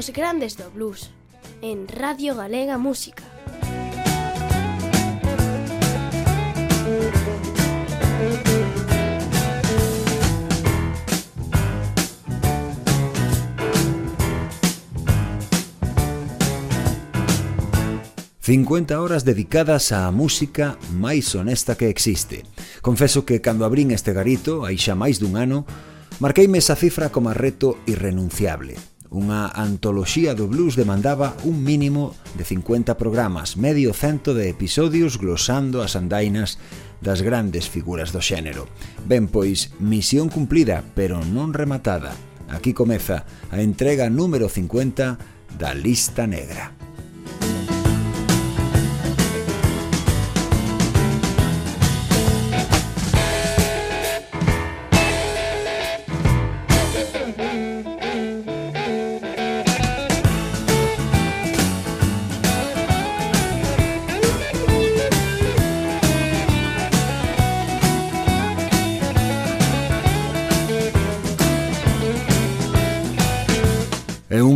Os grandes do blues en Radio Galega Música. ...50 horas dedicadas á música máis honesta que existe. Confeso que cando abrín este garito, aí xa máis dun ano, marqueime esa cifra como reto irrenunciable Unha antoloxía do blues demandaba un mínimo de 50 programas, medio cento de episodios glosando as andainas das grandes figuras do xénero. Ben, pois, misión cumplida, pero non rematada. Aquí comeza a entrega número 50 da Lista Negra.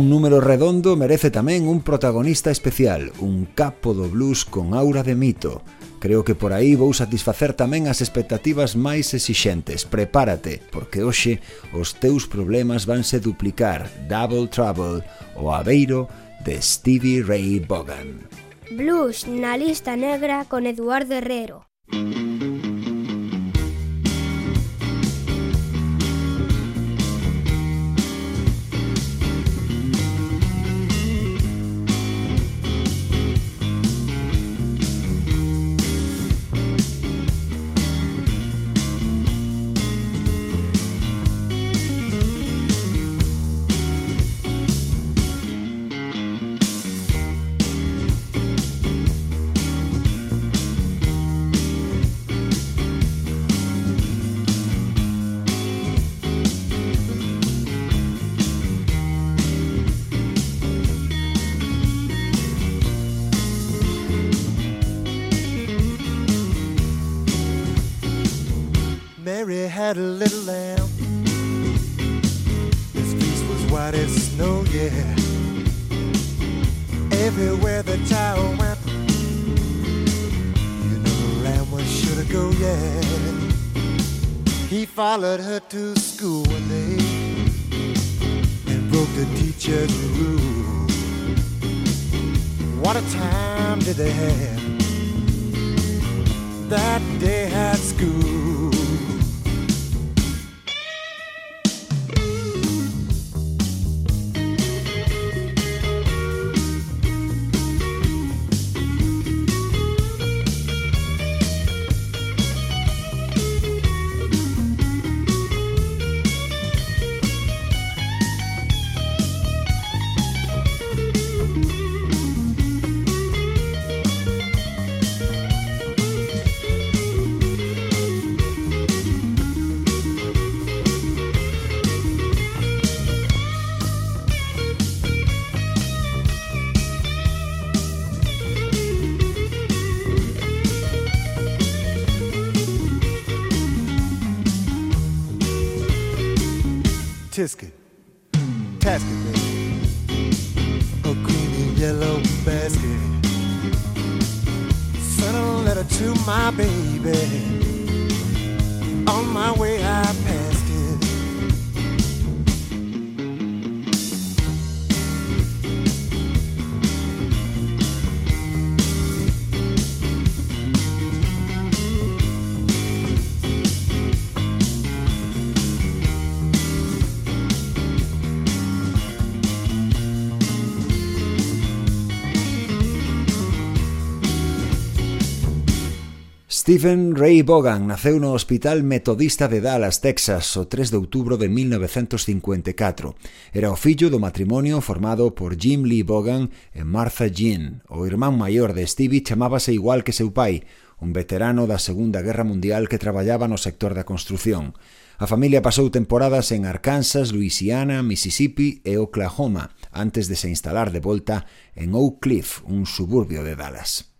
número redondo merece tamén un protagonista especial, un capo do blues con aura de mito. Creo que por aí vou satisfacer tamén as expectativas máis exixentes. Prepárate, porque hoxe os teus problemas vanse duplicar. Double Trouble, o aveiro de Stevie Ray Vaughan. Blues na lista negra con Eduardo Herrero. Mm -hmm. Followed her to school Tisket, Tasket, baby. A green and yellow basket. Send a letter to my baby. Stephen Ray Vaughan naceu no Hospital Metodista de Dallas, Texas, o 3 de outubro de 1954. Era o fillo do matrimonio formado por Jim Lee Vaughan e Martha Jean. O irmán maior de Stevie chamábase igual que seu pai, un veterano da Segunda Guerra Mundial que traballaba no sector da construción. A familia pasou temporadas en Arkansas, Louisiana, Mississippi e Oklahoma, antes de se instalar de volta en Oak Cliff, un suburbio de Dallas.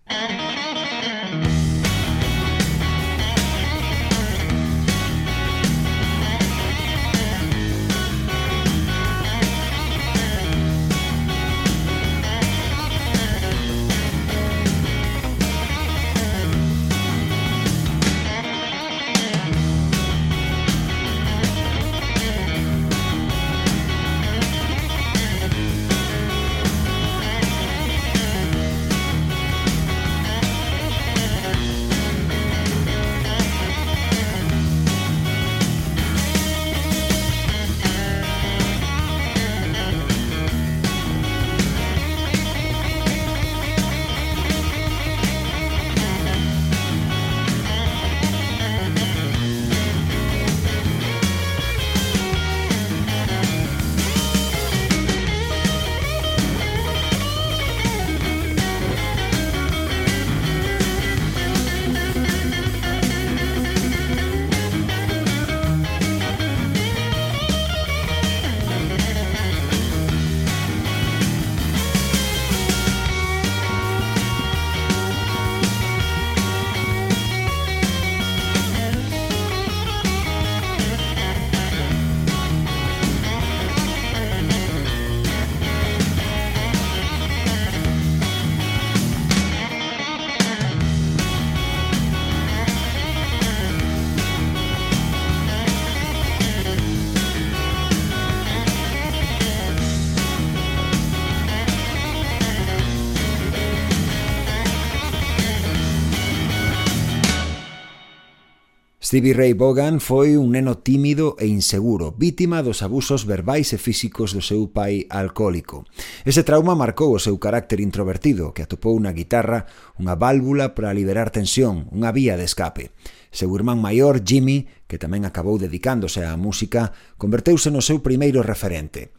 Stevie Ray Vaughan foi un neno tímido e inseguro, vítima dos abusos verbais e físicos do seu pai alcohólico. Ese trauma marcou o seu carácter introvertido, que atopou na guitarra unha válvula para liberar tensión, unha vía de escape. Seu irmán maior, Jimmy, que tamén acabou dedicándose á música, converteuse no seu primeiro referente.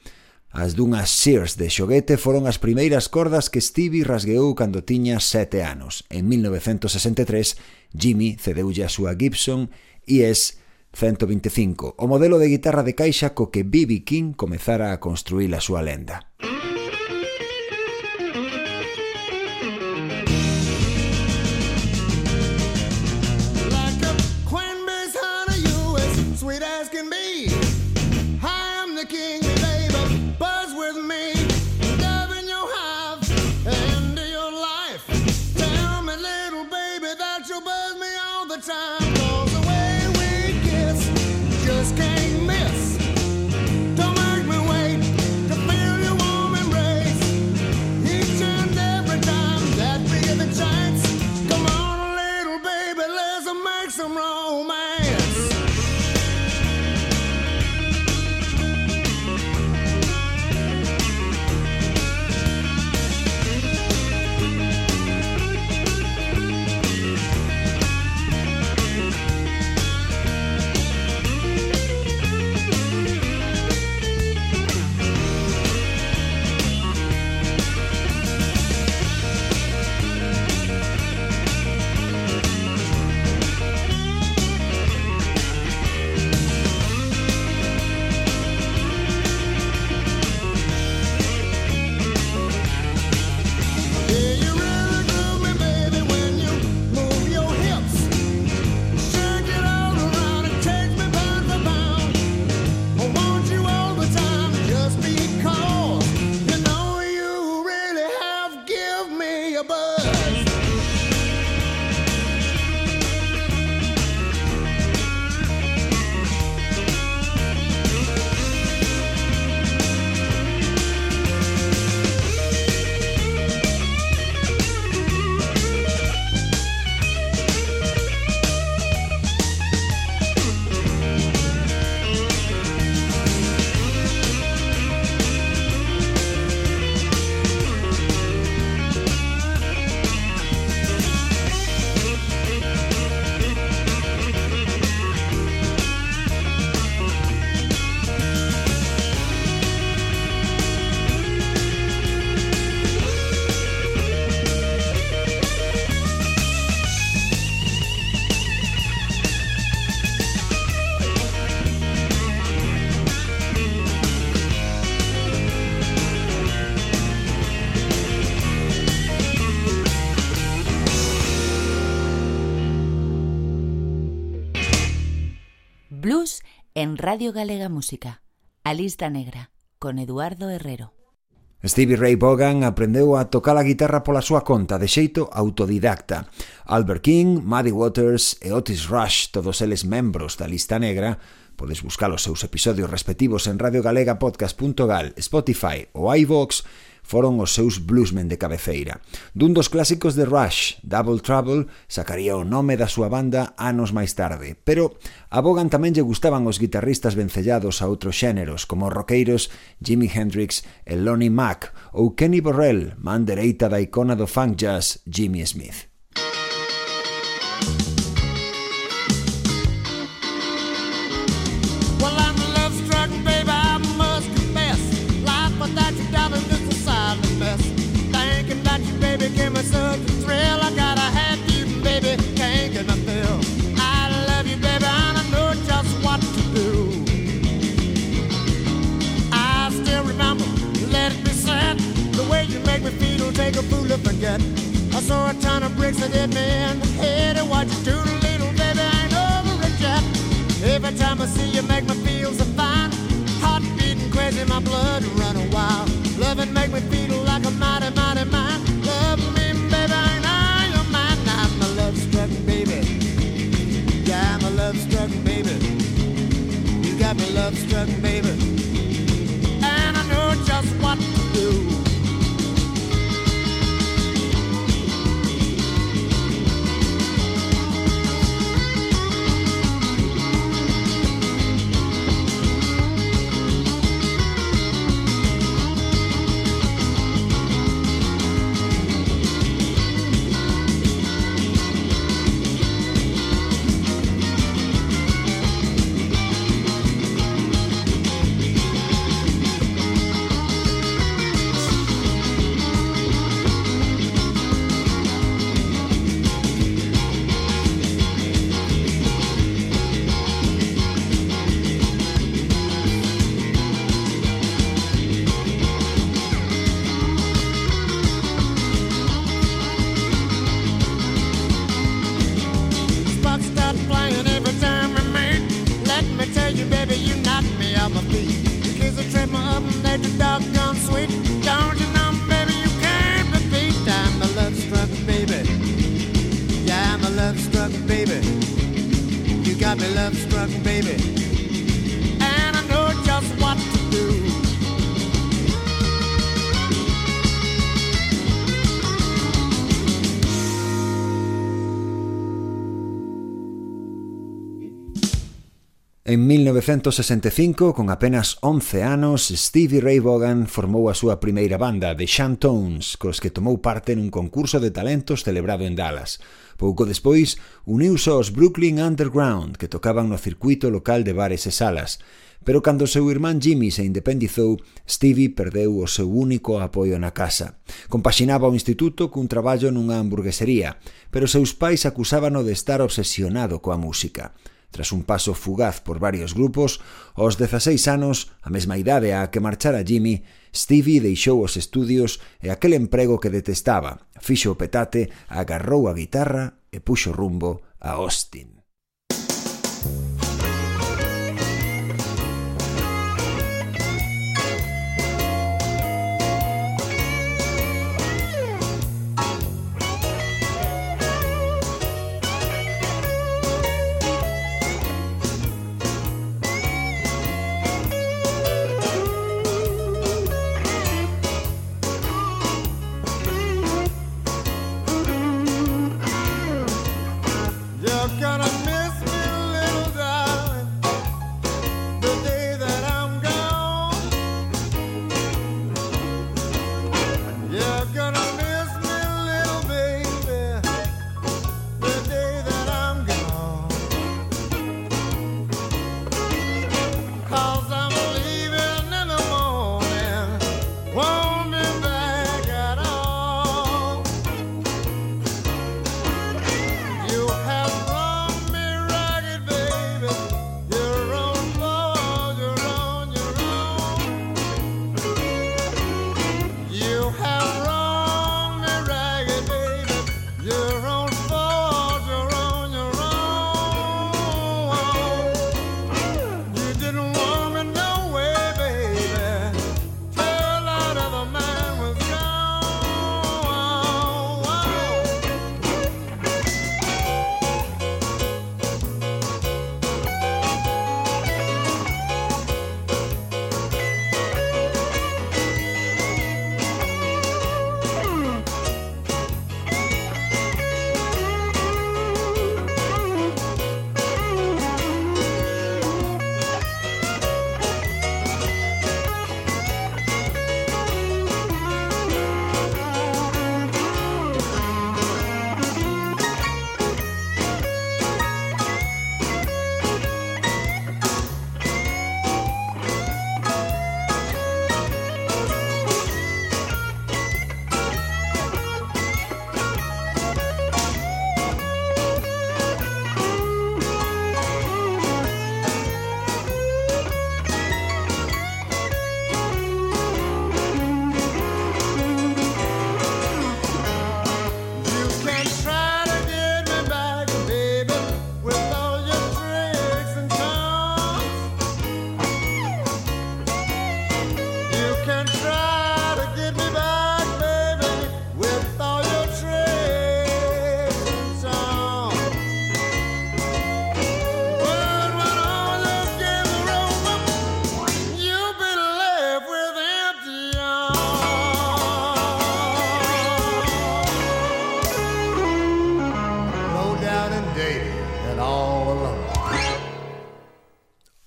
As dunhas Sears de xoguete foron as primeiras cordas que Stevie rasgueou cando tiña sete anos, en 1963, Jimmy cedeulle a súa Gibson ES 125, o modelo de guitarra de caixa co que B.B. King comezara a construir a súa lenda. en Radio Galega Música, a lista negra, con Eduardo Herrero. Stevie Ray Vaughan aprendeu a tocar a guitarra pola súa conta de xeito autodidacta. Albert King, Muddy Waters e Otis Rush, todos eles membros da lista negra, podes buscar os seus episodios respectivos en radiogalegapodcast.gal, Spotify ou iVox foron os seus bluesmen de cabeceira. Dun dos clásicos de Rush, Double Trouble, sacaría o nome da súa banda anos máis tarde, pero a Bogan tamén lle gustaban os guitarristas vencellados a outros xéneros, como roqueiros Jimi Hendrix e Lonnie Mack, ou Kenny Borrell, man dereita da icona do funk jazz Jimmy Smith. Make a fool to forget. I saw a ton of bricks that hit me in the head. And what you do to little baby, I ain't over it yet. Every time I see you, make me feel so fine. Heart beating crazy, my blood running wild. Loving make me feel like a mighty, mighty man. Love me, baby, I know you're mine. I'm a love struck baby. Yeah, I'm a love struck baby. You got me love struck baby. En 1965, con apenas 11 anos, Stevie Ray Vaughan formou a súa primeira banda, The Shantones, cos que tomou parte nun concurso de talentos celebrado en Dallas. Pouco despois, uniuse aos Brooklyn Underground, que tocaban no circuito local de bares e salas. Pero cando o seu irmán Jimmy se independizou, Stevie perdeu o seu único apoio na casa. Compaxinaba o instituto cun traballo nunha hamburguesería, pero seus pais acusábano de estar obsesionado coa música. Tras un paso fugaz por varios grupos, aos 16 anos, a mesma idade a que marchara Jimmy, Stevie deixou os estudios e aquel emprego que detestaba, fixo o petate, agarrou a guitarra e puxo rumbo a Austin.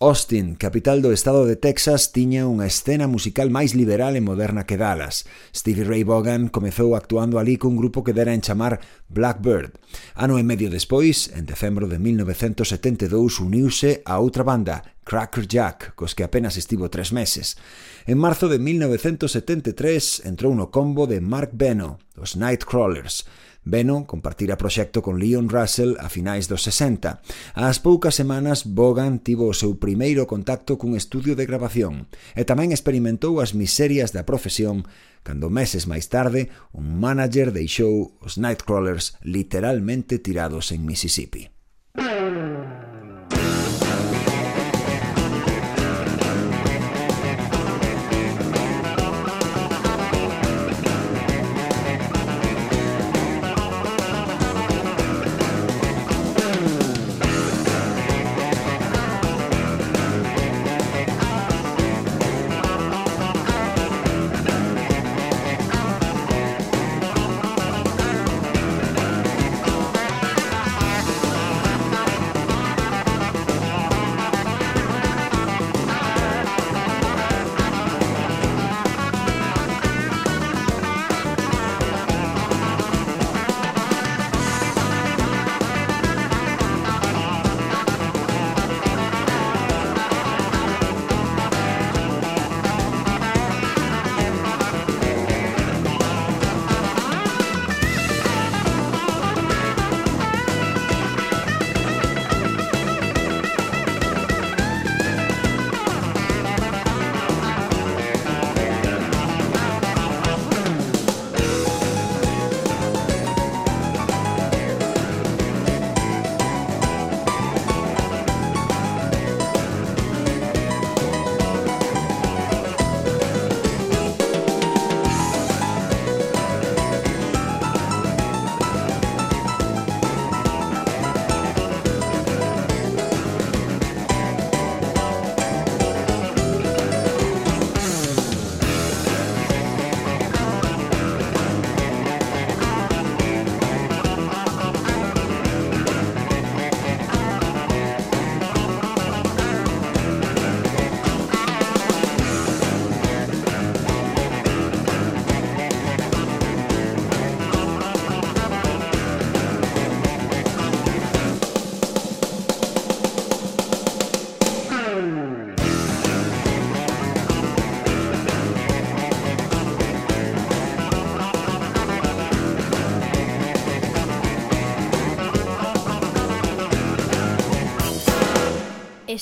Austin, capital do estado de Texas, tiña unha escena musical máis liberal e moderna que Dallas. Stevie Ray Vaughan comezou actuando ali cun grupo que dera en chamar Blackbird. Ano e medio despois, en decembro de 1972, uniuse a outra banda, Cracker Jack, cos que apenas estivo tres meses. En marzo de 1973 entrou no combo de Mark Beno, os Nightcrawlers. Beno compartira proxecto con Leon Russell a finais dos 60. Ás poucas semanas, Bogan tivo o seu primeiro contacto cun estudio de grabación e tamén experimentou as miserias da profesión cando meses máis tarde un manager deixou os Nightcrawlers literalmente tirados en Mississippi.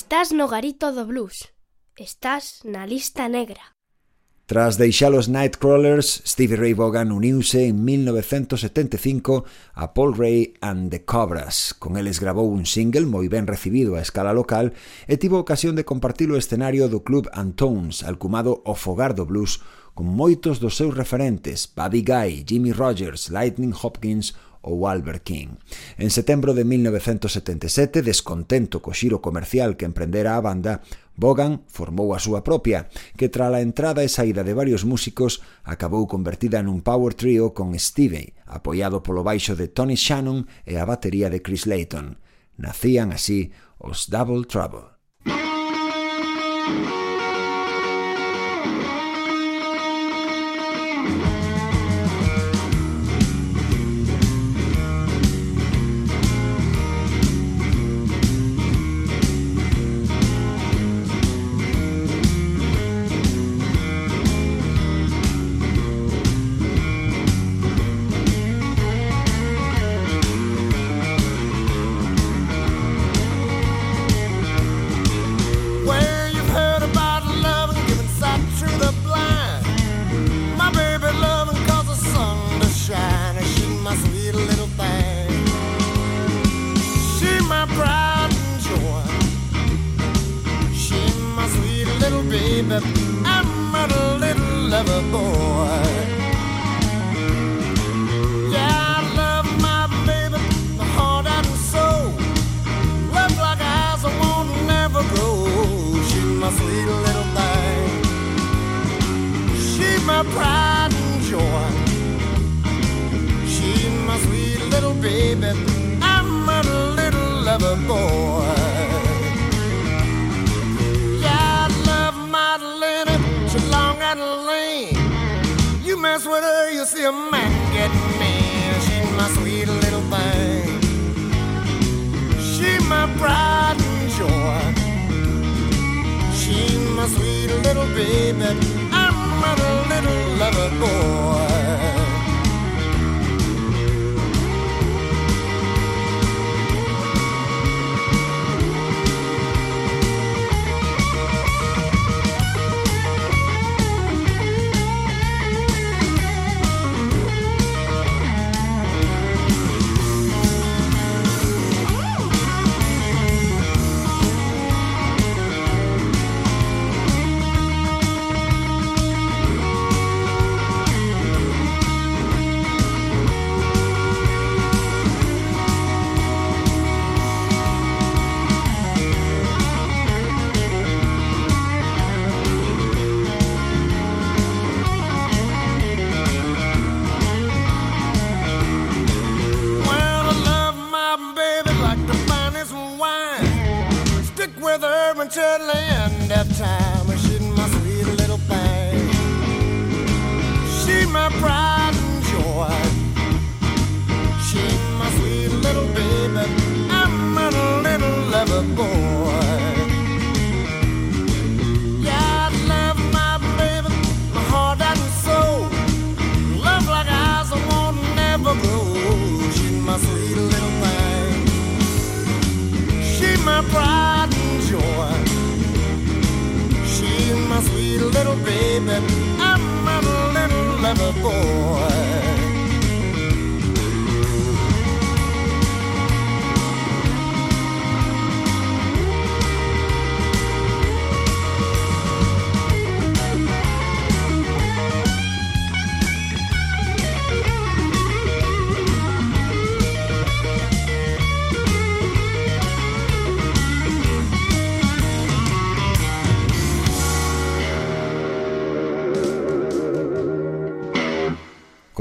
Estás no garito do blues. Estás na lista negra. Tras deixar os Nightcrawlers, Stevie Ray Vaughan uniuse en 1975 a Paul Ray and the Cobras. Con eles grabou un single moi ben recibido a escala local e tivo ocasión de compartir o escenario do Club Antones, alcumado o Fogar do Blues, con moitos dos seus referentes, Buddy Guy, Jimmy Rogers, Lightning Hopkins ou Albert King. En setembro de 1977, descontento co xiro comercial que emprendera a banda, Bogan formou a súa propia, que tras a entrada e saída de varios músicos acabou convertida nun power trio con Stevie, apoiado polo baixo de Tony Shannon e a batería de Chris Layton. Nacían así os Double Trouble. sweet little baby. I'm a little lover boy. my pride and joy. She's my sweet little baby. I'm my little lover boy.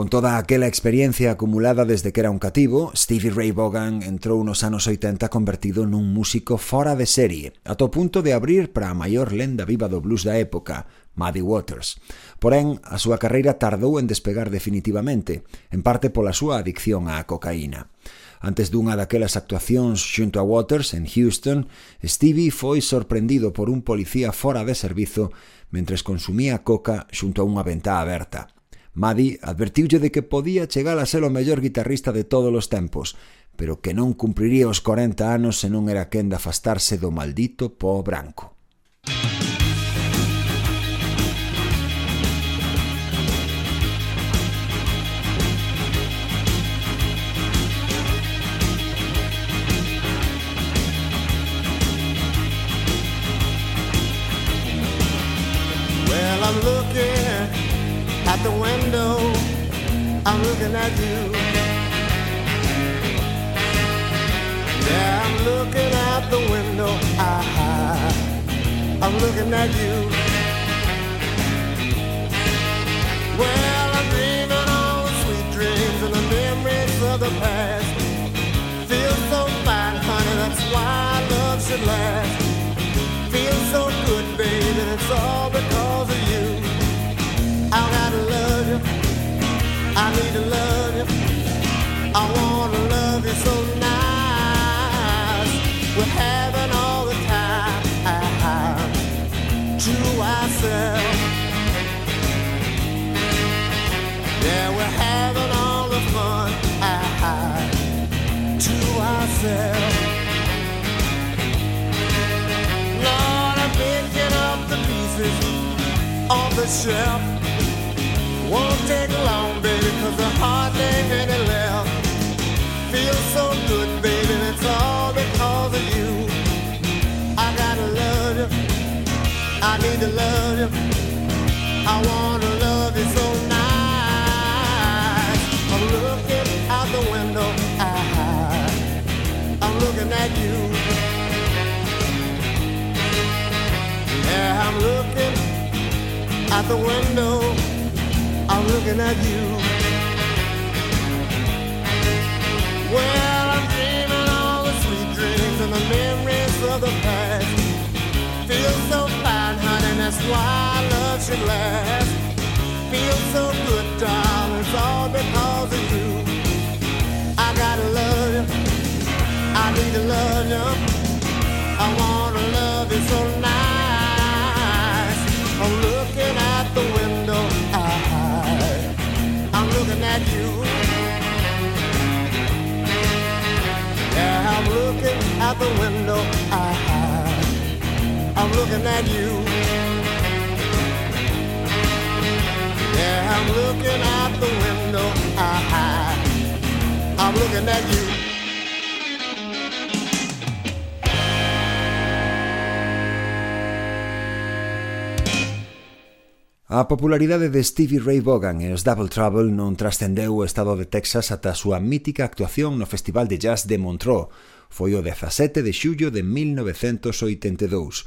Con toda aquela experiencia acumulada desde que era un cativo, Stevie Ray Vaughan entrou nos anos 80 convertido nun músico fora de serie, ato punto de abrir para a maior lenda viva do blues da época, Muddy Waters. Porén, a súa carreira tardou en despegar definitivamente, en parte pola súa adicción á cocaína. Antes dunha daquelas actuacións xunto a Waters en Houston, Stevie foi sorprendido por un policía fora de servizo mentres consumía coca xunto a unha ventá aberta. Madi advertiulle de que podía chegar a ser o mellor guitarrista de todos os tempos, pero que non cumpriría os 40 anos se non era quen de afastarse do maldito pó branco. At the window. I'm looking at you. Yeah, I'm looking out the window. I, I'm looking at you. Well, I'm dreaming all the sweet dreams and the memories of the past. Off shelf. Won't take long, baby, cause heart ain't any left. Feels so good, baby, it's all because of you. I gotta love you. I need to love you. I wanna love you so nice. I'm looking out the window. I, I'm looking at you. Yeah, I'm looking out the window. I'm looking at you. Well, I'm dreaming all the sweet dreams and the memories of the past. Feel so fine, honey, that's why love should last. Feel so good, darling, it's all because of you. I gotta love you, I need to love you. I wanna love you so nice. I'm looking out the window, I, I'm looking at you. Yeah, I'm looking out the window. I, I'm looking at you. Yeah, I'm looking out the window. I, I'm looking at you. A popularidade de Stevie Ray Vaughan e os Double Trouble non trascendeu o estado de Texas ata a súa mítica actuación no Festival de Jazz de Montreux. Foi o 17 de xullo de 1982.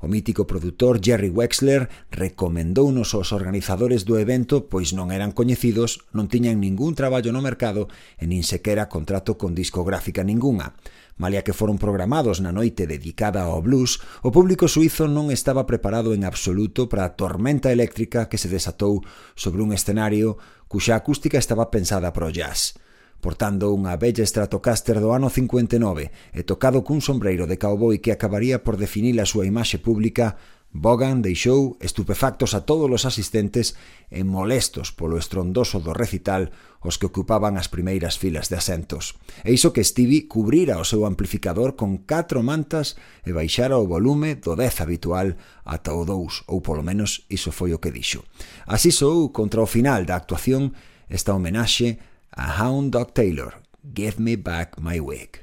O mítico produtor Jerry Wexler recomendounos aos organizadores do evento pois non eran coñecidos, non tiñan ningún traballo no mercado e nin sequera contrato con discográfica ningunha. Malia que foron programados na noite dedicada ao blues, o público suizo non estaba preparado en absoluto para a tormenta eléctrica que se desatou sobre un escenario cuxa acústica estaba pensada para o jazz portando unha bella Stratocaster do ano 59 e tocado cun sombreiro de cowboy que acabaría por definir a súa imaxe pública, Bogan deixou estupefactos a todos os asistentes e molestos polo estrondoso do recital os que ocupaban as primeiras filas de asentos. E iso que Stevie cubrira o seu amplificador con catro mantas e baixara o volume do 10 habitual ata o 2, ou polo menos iso foi o que dixo. Así sou contra o final da actuación esta homenaxe a Hound Dog Taylor, Give Me Back My Wig.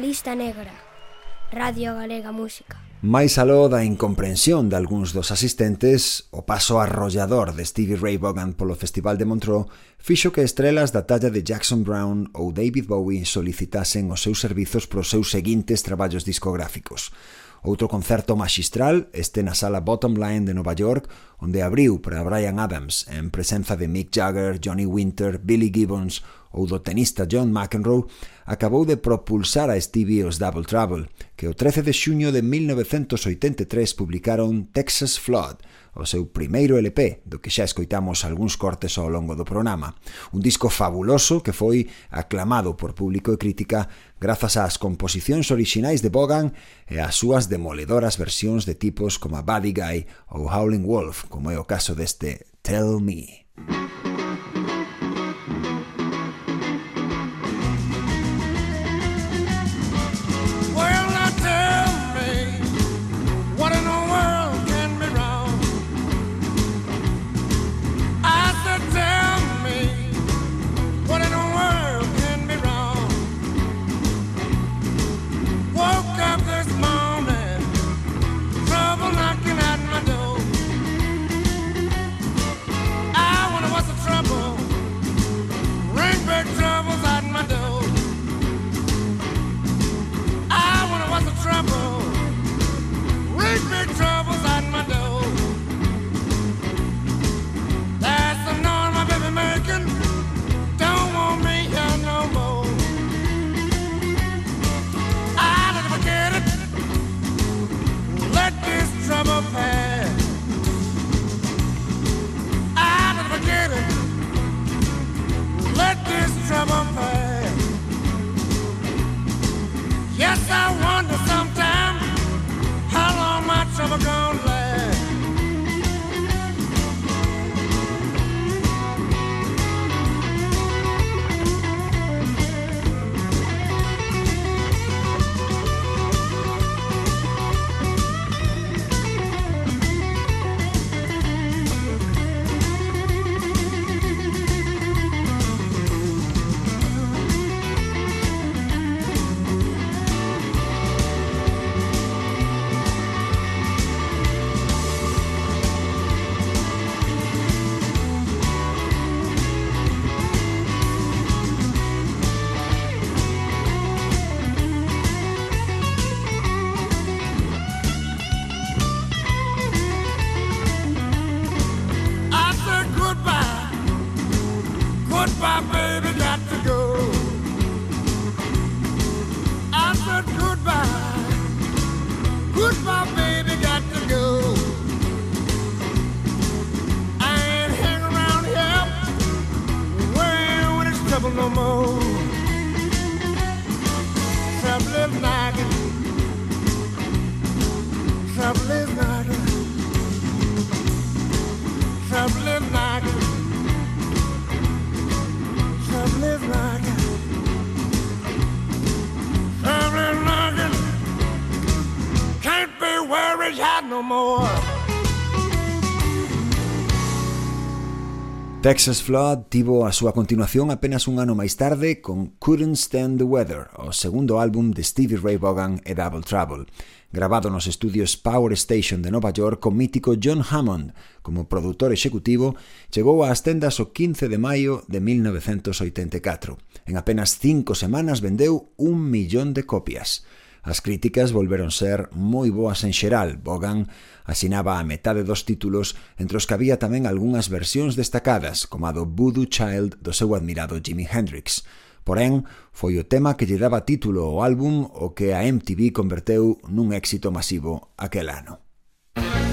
lista negra. Radio Galega Música. Mais aló da incomprensión de algúns dos asistentes, o paso arrollador de Stevie Ray Vaughan polo Festival de Montreux fixo que estrelas da talla de Jackson Brown ou David Bowie solicitasen os seus servizos pros seus seguintes traballos discográficos. Outro concerto magistral este na sala Bottom Line de Nova York, onde abriu para Brian Adams en presenza de Mick Jagger, Johnny Winter, Billy Gibbons ou do tenista John McEnroe acabou de propulsar a Stevie os Double Trouble, que o 13 de xuño de 1983 publicaron Texas Flood, o seu primeiro LP, do que xa escoitamos algúns cortes ao longo do programa. Un disco fabuloso que foi aclamado por público e crítica grazas ás composicións orixinais de Bogan e ás súas demoledoras versións de tipos como Buddy Guy ou Howling Wolf, como é o caso deste Tell Me. Tell Me. family's rocking. Family's rocking. Can't be worried no more. Texas Flood tivo a súa continuación apenas un ano máis tarde con Couldn't Stand the Weather, o segundo álbum de Stevie Ray Vaughan e Double Trouble, grabado nos estudios Power Station de Nova York con mítico John Hammond como produtor executivo, chegou ás tendas o 15 de maio de 1984. En apenas cinco semanas vendeu un millón de copias. As críticas volveron ser moi boas en xeral. Bogan asinaba a metade dos títulos, entre os que había tamén algunhas versións destacadas, como a do Voodoo Child do seu admirado Jimi Hendrix. Porén, foi o tema que lle daba título ao álbum o que a MTV converteu nun éxito masivo aquel ano. Música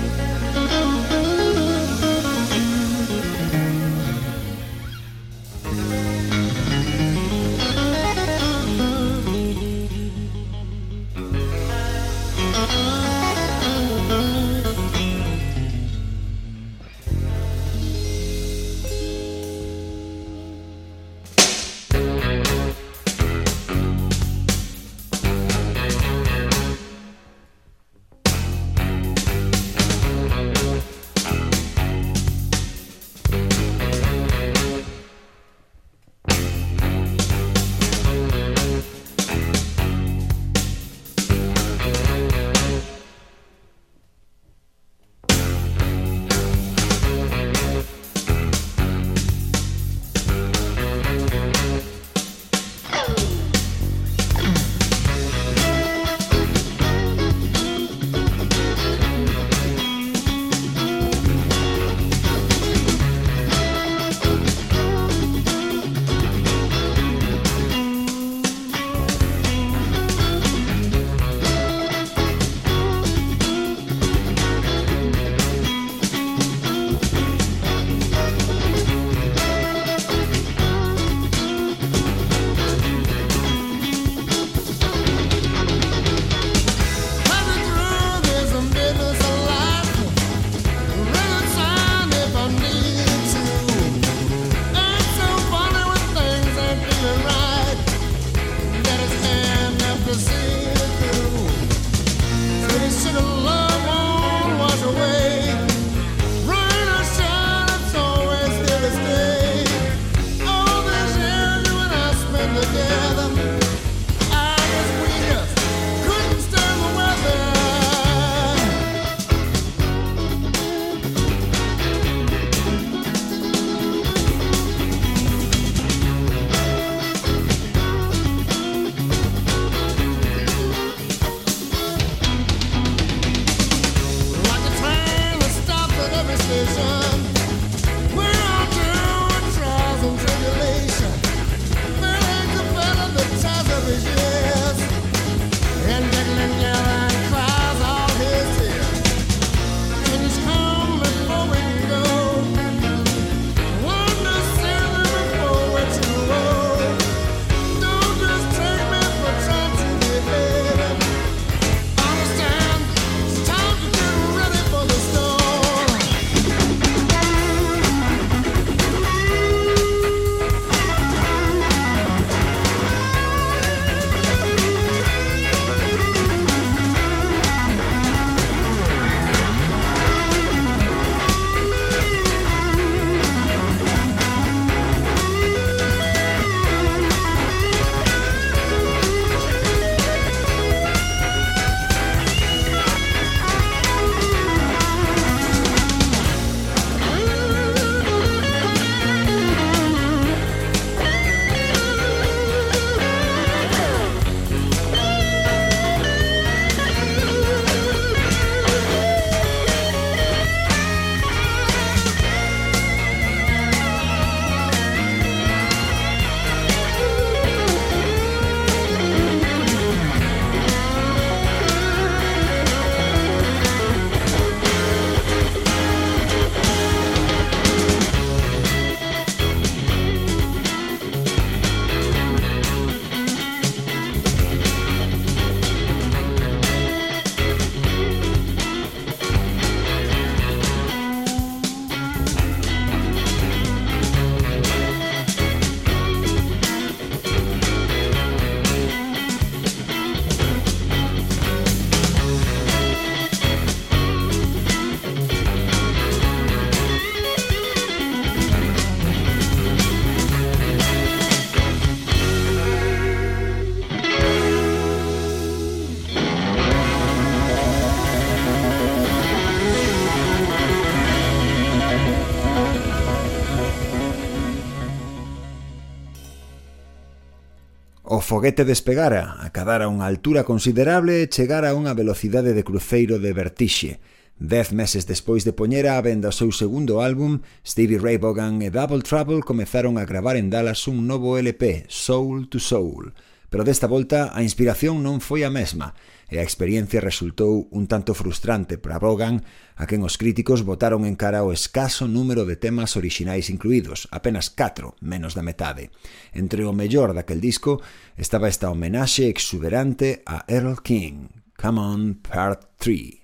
foguete despegara, acadara unha altura considerable e chegara a unha velocidade de cruceiro de vertixe. Dez meses despois de poñera a venda o seu segundo álbum, Stevie Ray Vaughan e Double Trouble comezaron a gravar en Dallas un novo LP, Soul to Soul. Pero desta volta a inspiración non foi a mesma e a experiencia resultou un tanto frustrante para Vaughan a quen os críticos votaron en cara o escaso número de temas orixinais incluídos, apenas 4, menos da metade. Entre o mellor daquel disco estaba esta homenaxe exuberante a Earl King, Come On Part 3.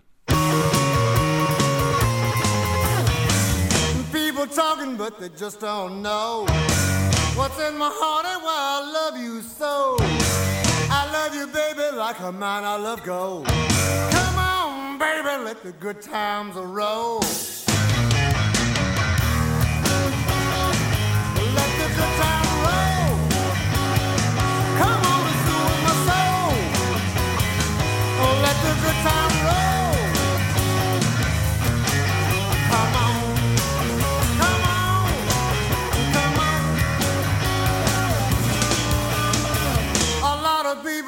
People talking but they just don't know what's in my heart and why I love you so. I love you, baby, like a man I love gold. Come on, baby, let the good times roll. Let the good times roll. Come on and my soul. Oh, let the good times roll.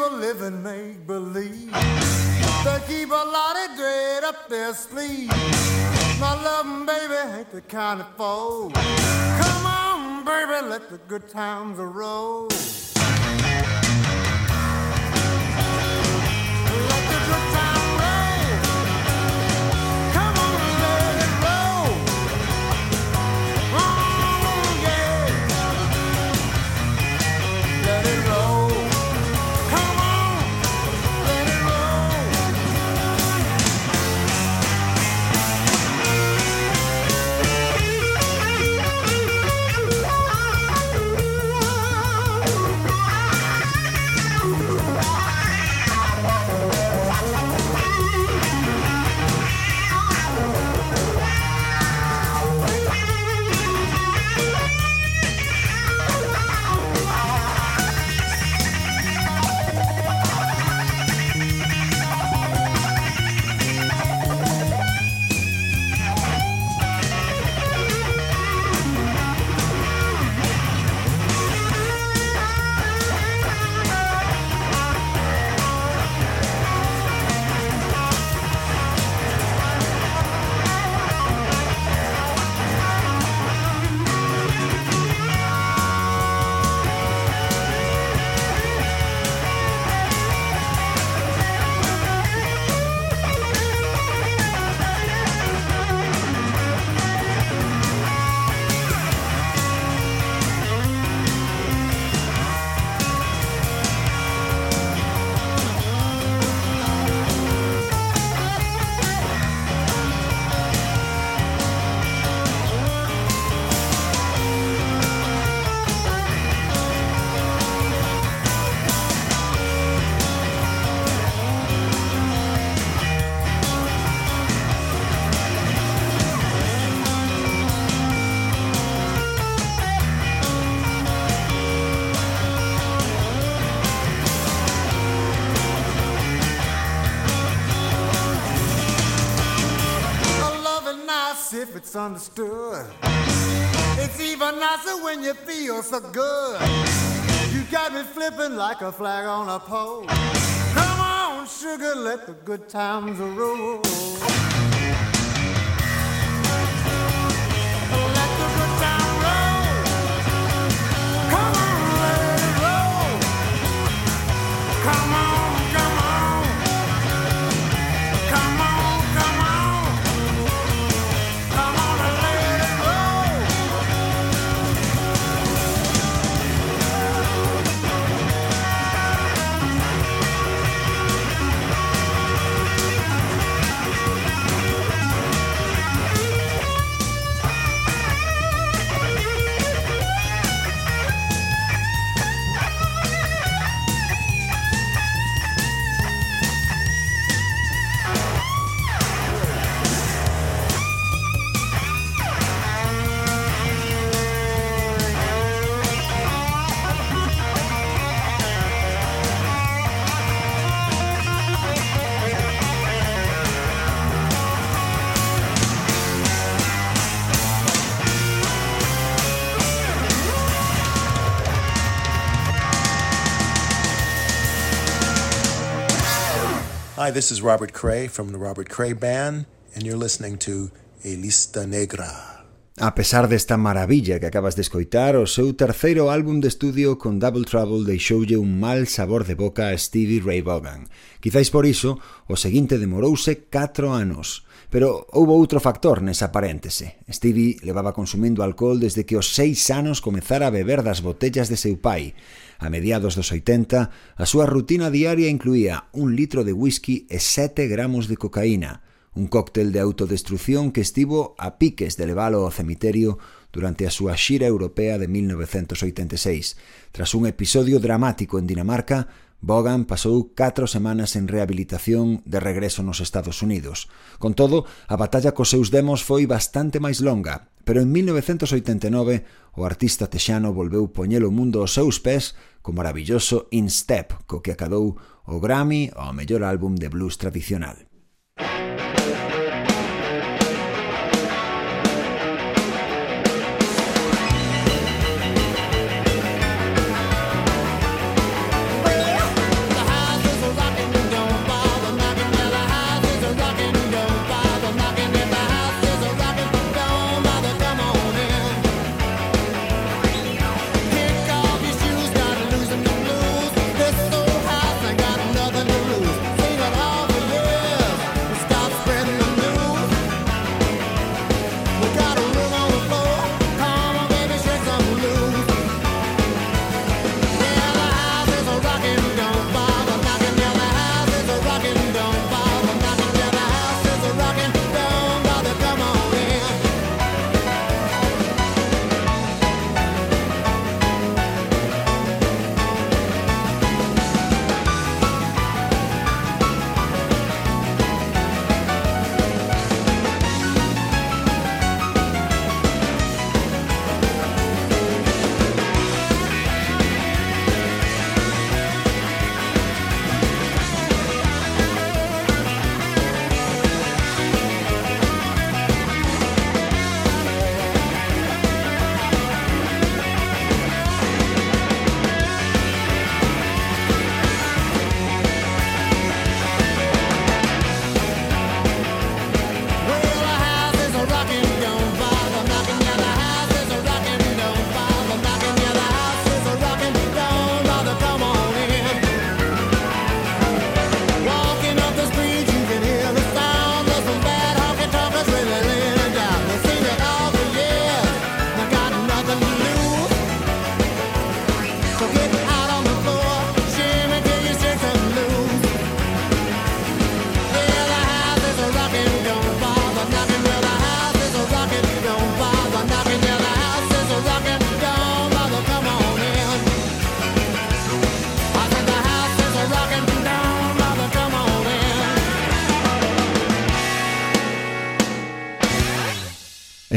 People live in make believe. They keep a lot of dread up their sleeve. My loving baby ain't the kind of fool. Come on, baby, let the good times roll. Understood. It's even nicer when you feel so good. You got me flipping like a flag on a pole. Come on, sugar, let the good times roll. Hi, this is Robert Cray from the Robert Cray Band, and you're listening to Elista Negra. A pesar desta maravilla que acabas de escoitar, o seu terceiro álbum de estudio con Double Trouble deixoulle un mal sabor de boca a Stevie Ray Vaughan. Quizáis por iso, o seguinte demorouse 4 anos. Pero houbo outro factor nesa paréntese. Stevie levaba consumindo alcohol desde que os 6 anos comezara a beber das botellas de seu pai A mediados dos 80, a súa rutina diaria incluía un litro de whisky e 7 gramos de cocaína, un cóctel de autodestrucción que estivo a piques de leválo ao cemiterio durante a súa xira europea de 1986, tras un episodio dramático en Dinamarca Bogan pasou catro semanas en rehabilitación de regreso nos Estados Unidos. Con todo, a batalla cos seus demos foi bastante máis longa, pero en 1989 o artista texano volveu poñer o mundo aos seus pés co maravilloso In Step, co que acadou o Grammy ao mellor álbum de blues tradicional.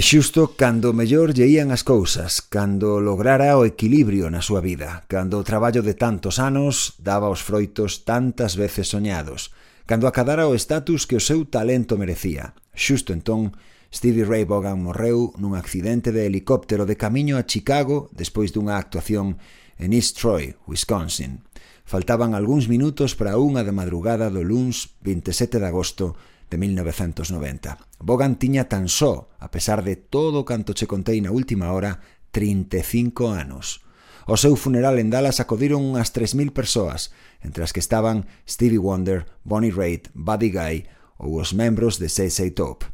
xusto cando mellor lleían as cousas, cando lograra o equilibrio na súa vida, cando o traballo de tantos anos daba os froitos tantas veces soñados, cando acadara o estatus que o seu talento merecía. Xusto entón, Stevie Ray Vaughan morreu nun accidente de helicóptero de camiño a Chicago despois dunha actuación en East Troy, Wisconsin. Faltaban algúns minutos para unha de madrugada do luns 27 de agosto de 1990. Bogan tiña tan só, a pesar de todo canto che contei na última hora, 35 anos. O seu funeral en Dallas acodiron unhas 3.000 persoas, entre as que estaban Stevie Wonder, Bonnie Raitt, Buddy Guy ou os membros de CC Top.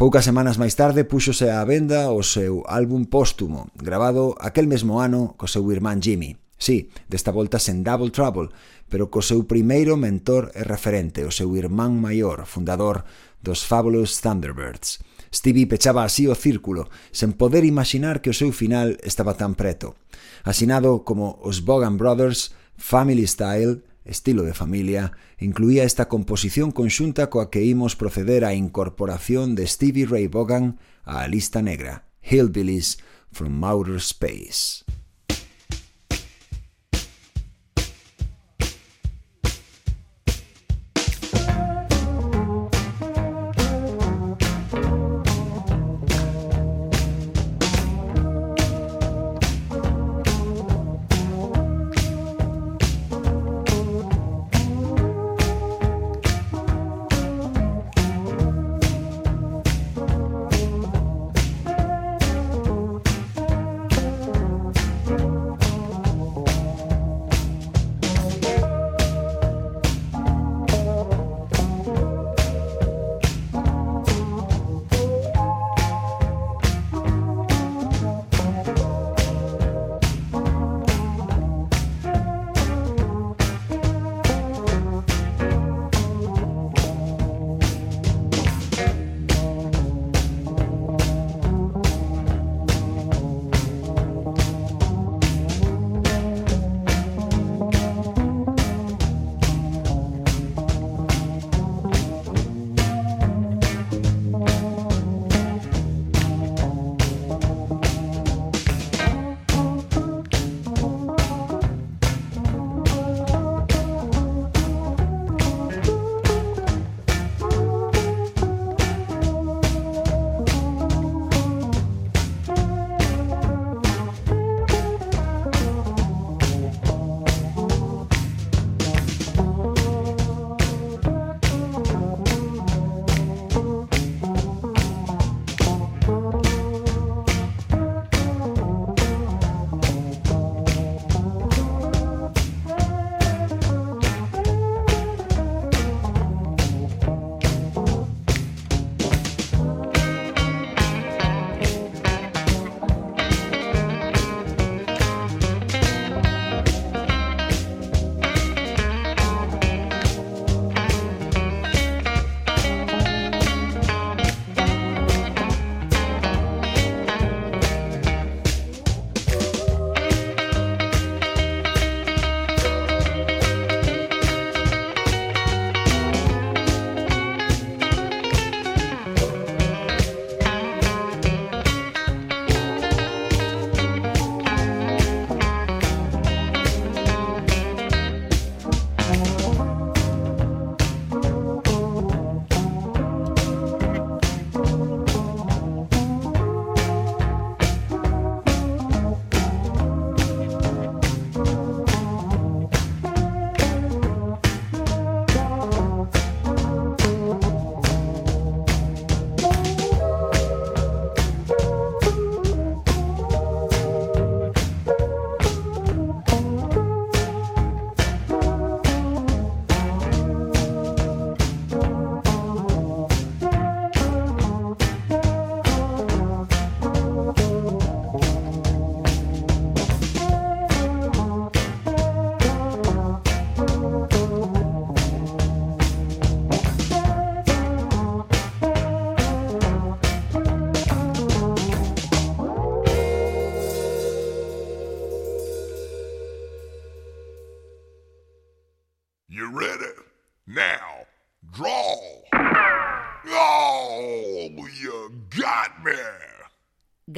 Poucas semanas máis tarde púxose á venda o seu álbum póstumo, grabado aquel mesmo ano co seu irmán Jimmy. Sí, desta volta sen Double Trouble, pero co seu primeiro mentor e referente, o seu irmán maior, fundador dos Fabulous Thunderbirds. Stevie pechaba así o círculo, sen poder imaginar que o seu final estaba tan preto. Asinado como os Bogan Brothers, Family Style, estilo de familia, incluía esta composición conxunta coa que imos proceder á incorporación de Stevie Ray Vaughan á lista negra, Hillbillies from Outer Space.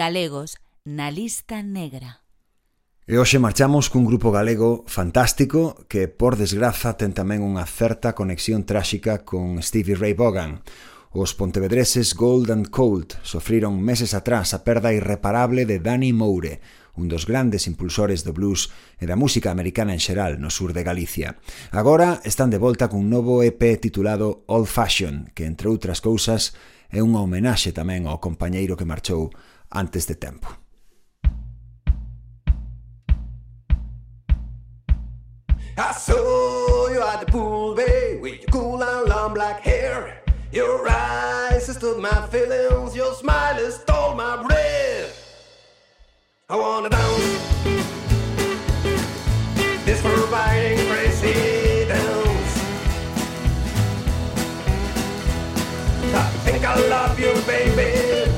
galegos na lista negra. E hoxe marchamos cun grupo galego fantástico que, por desgraza, ten tamén unha certa conexión tráxica con Stevie Ray Vaughan. Os pontevedreses Gold and Cold sofriron meses atrás a perda irreparable de Danny Moure, un dos grandes impulsores do blues e da música americana en xeral no sur de Galicia. Agora están de volta cun novo EP titulado Old Fashion, que entre outras cousas é unha homenaxe tamén ao compañeiro que marchou antes de tempo. I saw you at the pool, babe, with your cool and long black hair. Your eyes stood my feelings, your smile stole my breath. I wanna dance. This providing crazy dance. I think I love you, baby.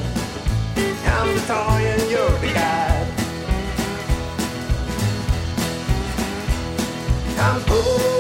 Oh.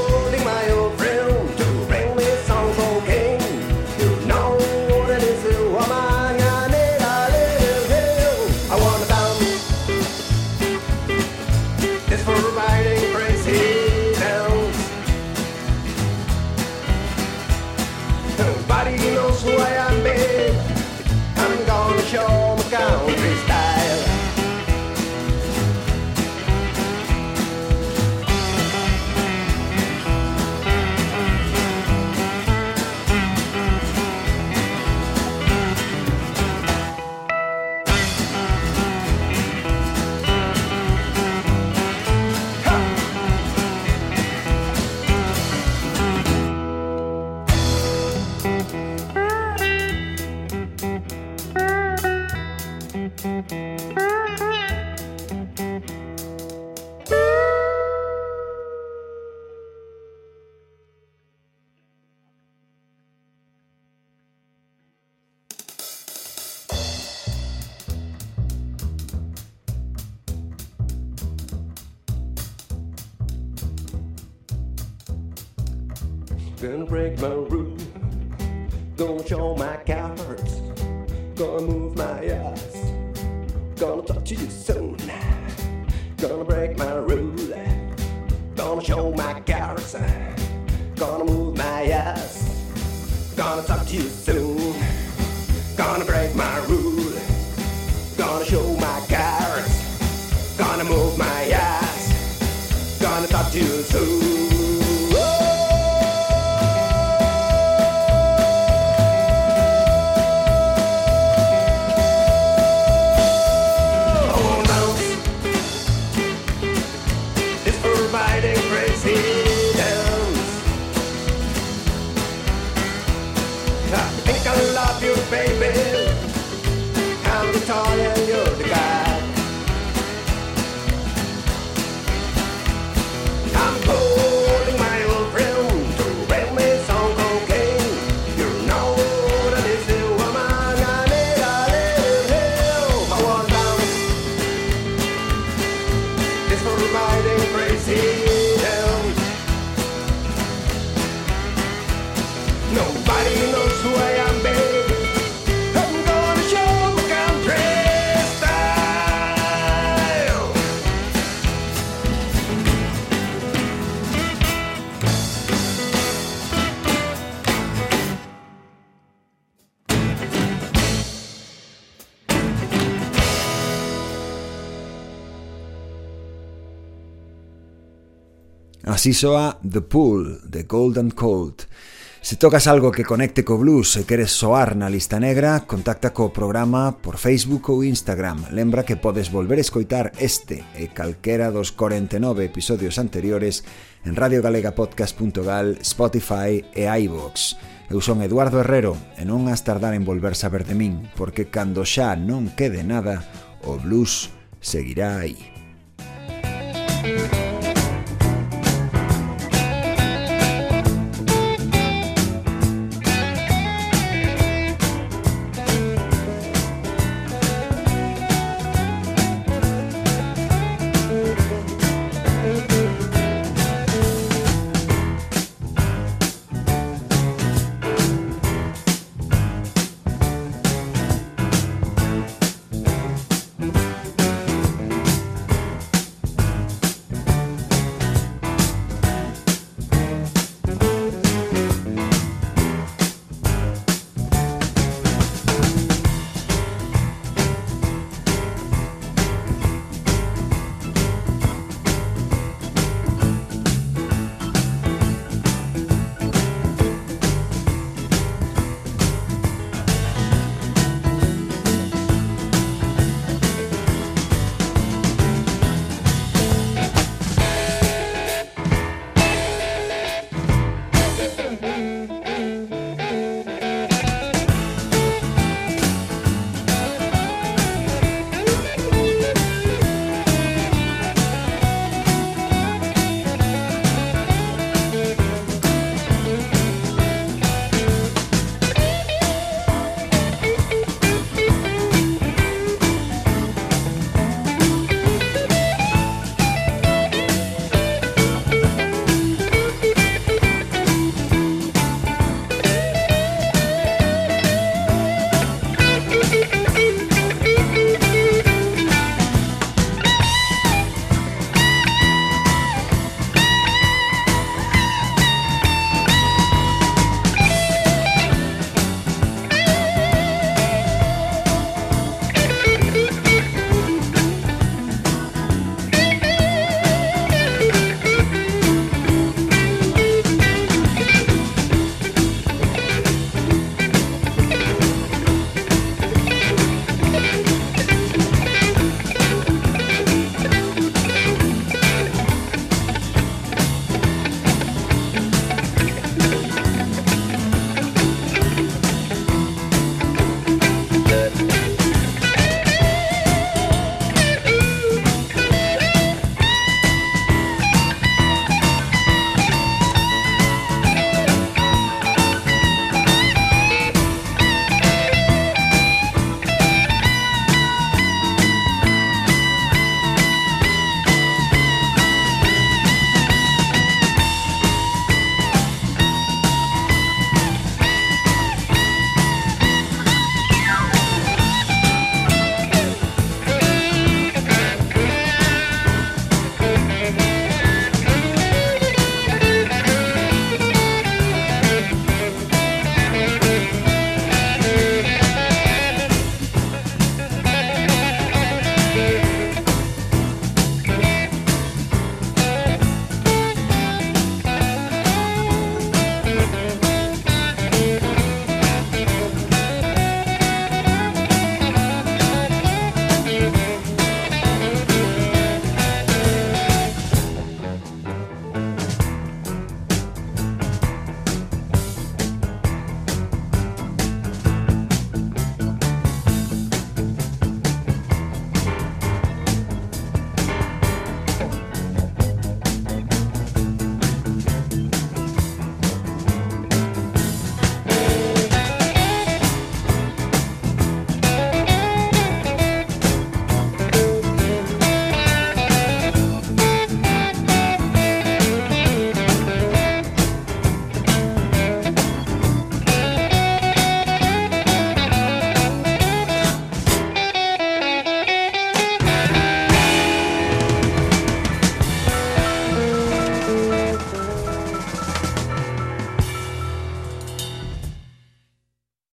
Así soa The Pool, de Golden Cold. Se tocas algo que conecte co blues e queres soar na lista negra, contacta co programa por Facebook ou Instagram. Lembra que podes volver a escoitar este e calquera dos 49 episodios anteriores en radiogalegapodcast.gal, Spotify e iVoox. Eu son Eduardo Herrero e non has tardar en volver saber de min, porque cando xa non quede nada, o blues seguirá aí.